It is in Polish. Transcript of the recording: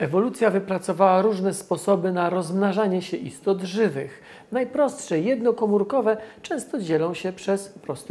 Ewolucja wypracowała różne sposoby na rozmnażanie się istot żywych. Najprostsze, jednokomórkowe, często dzielą się przez prosty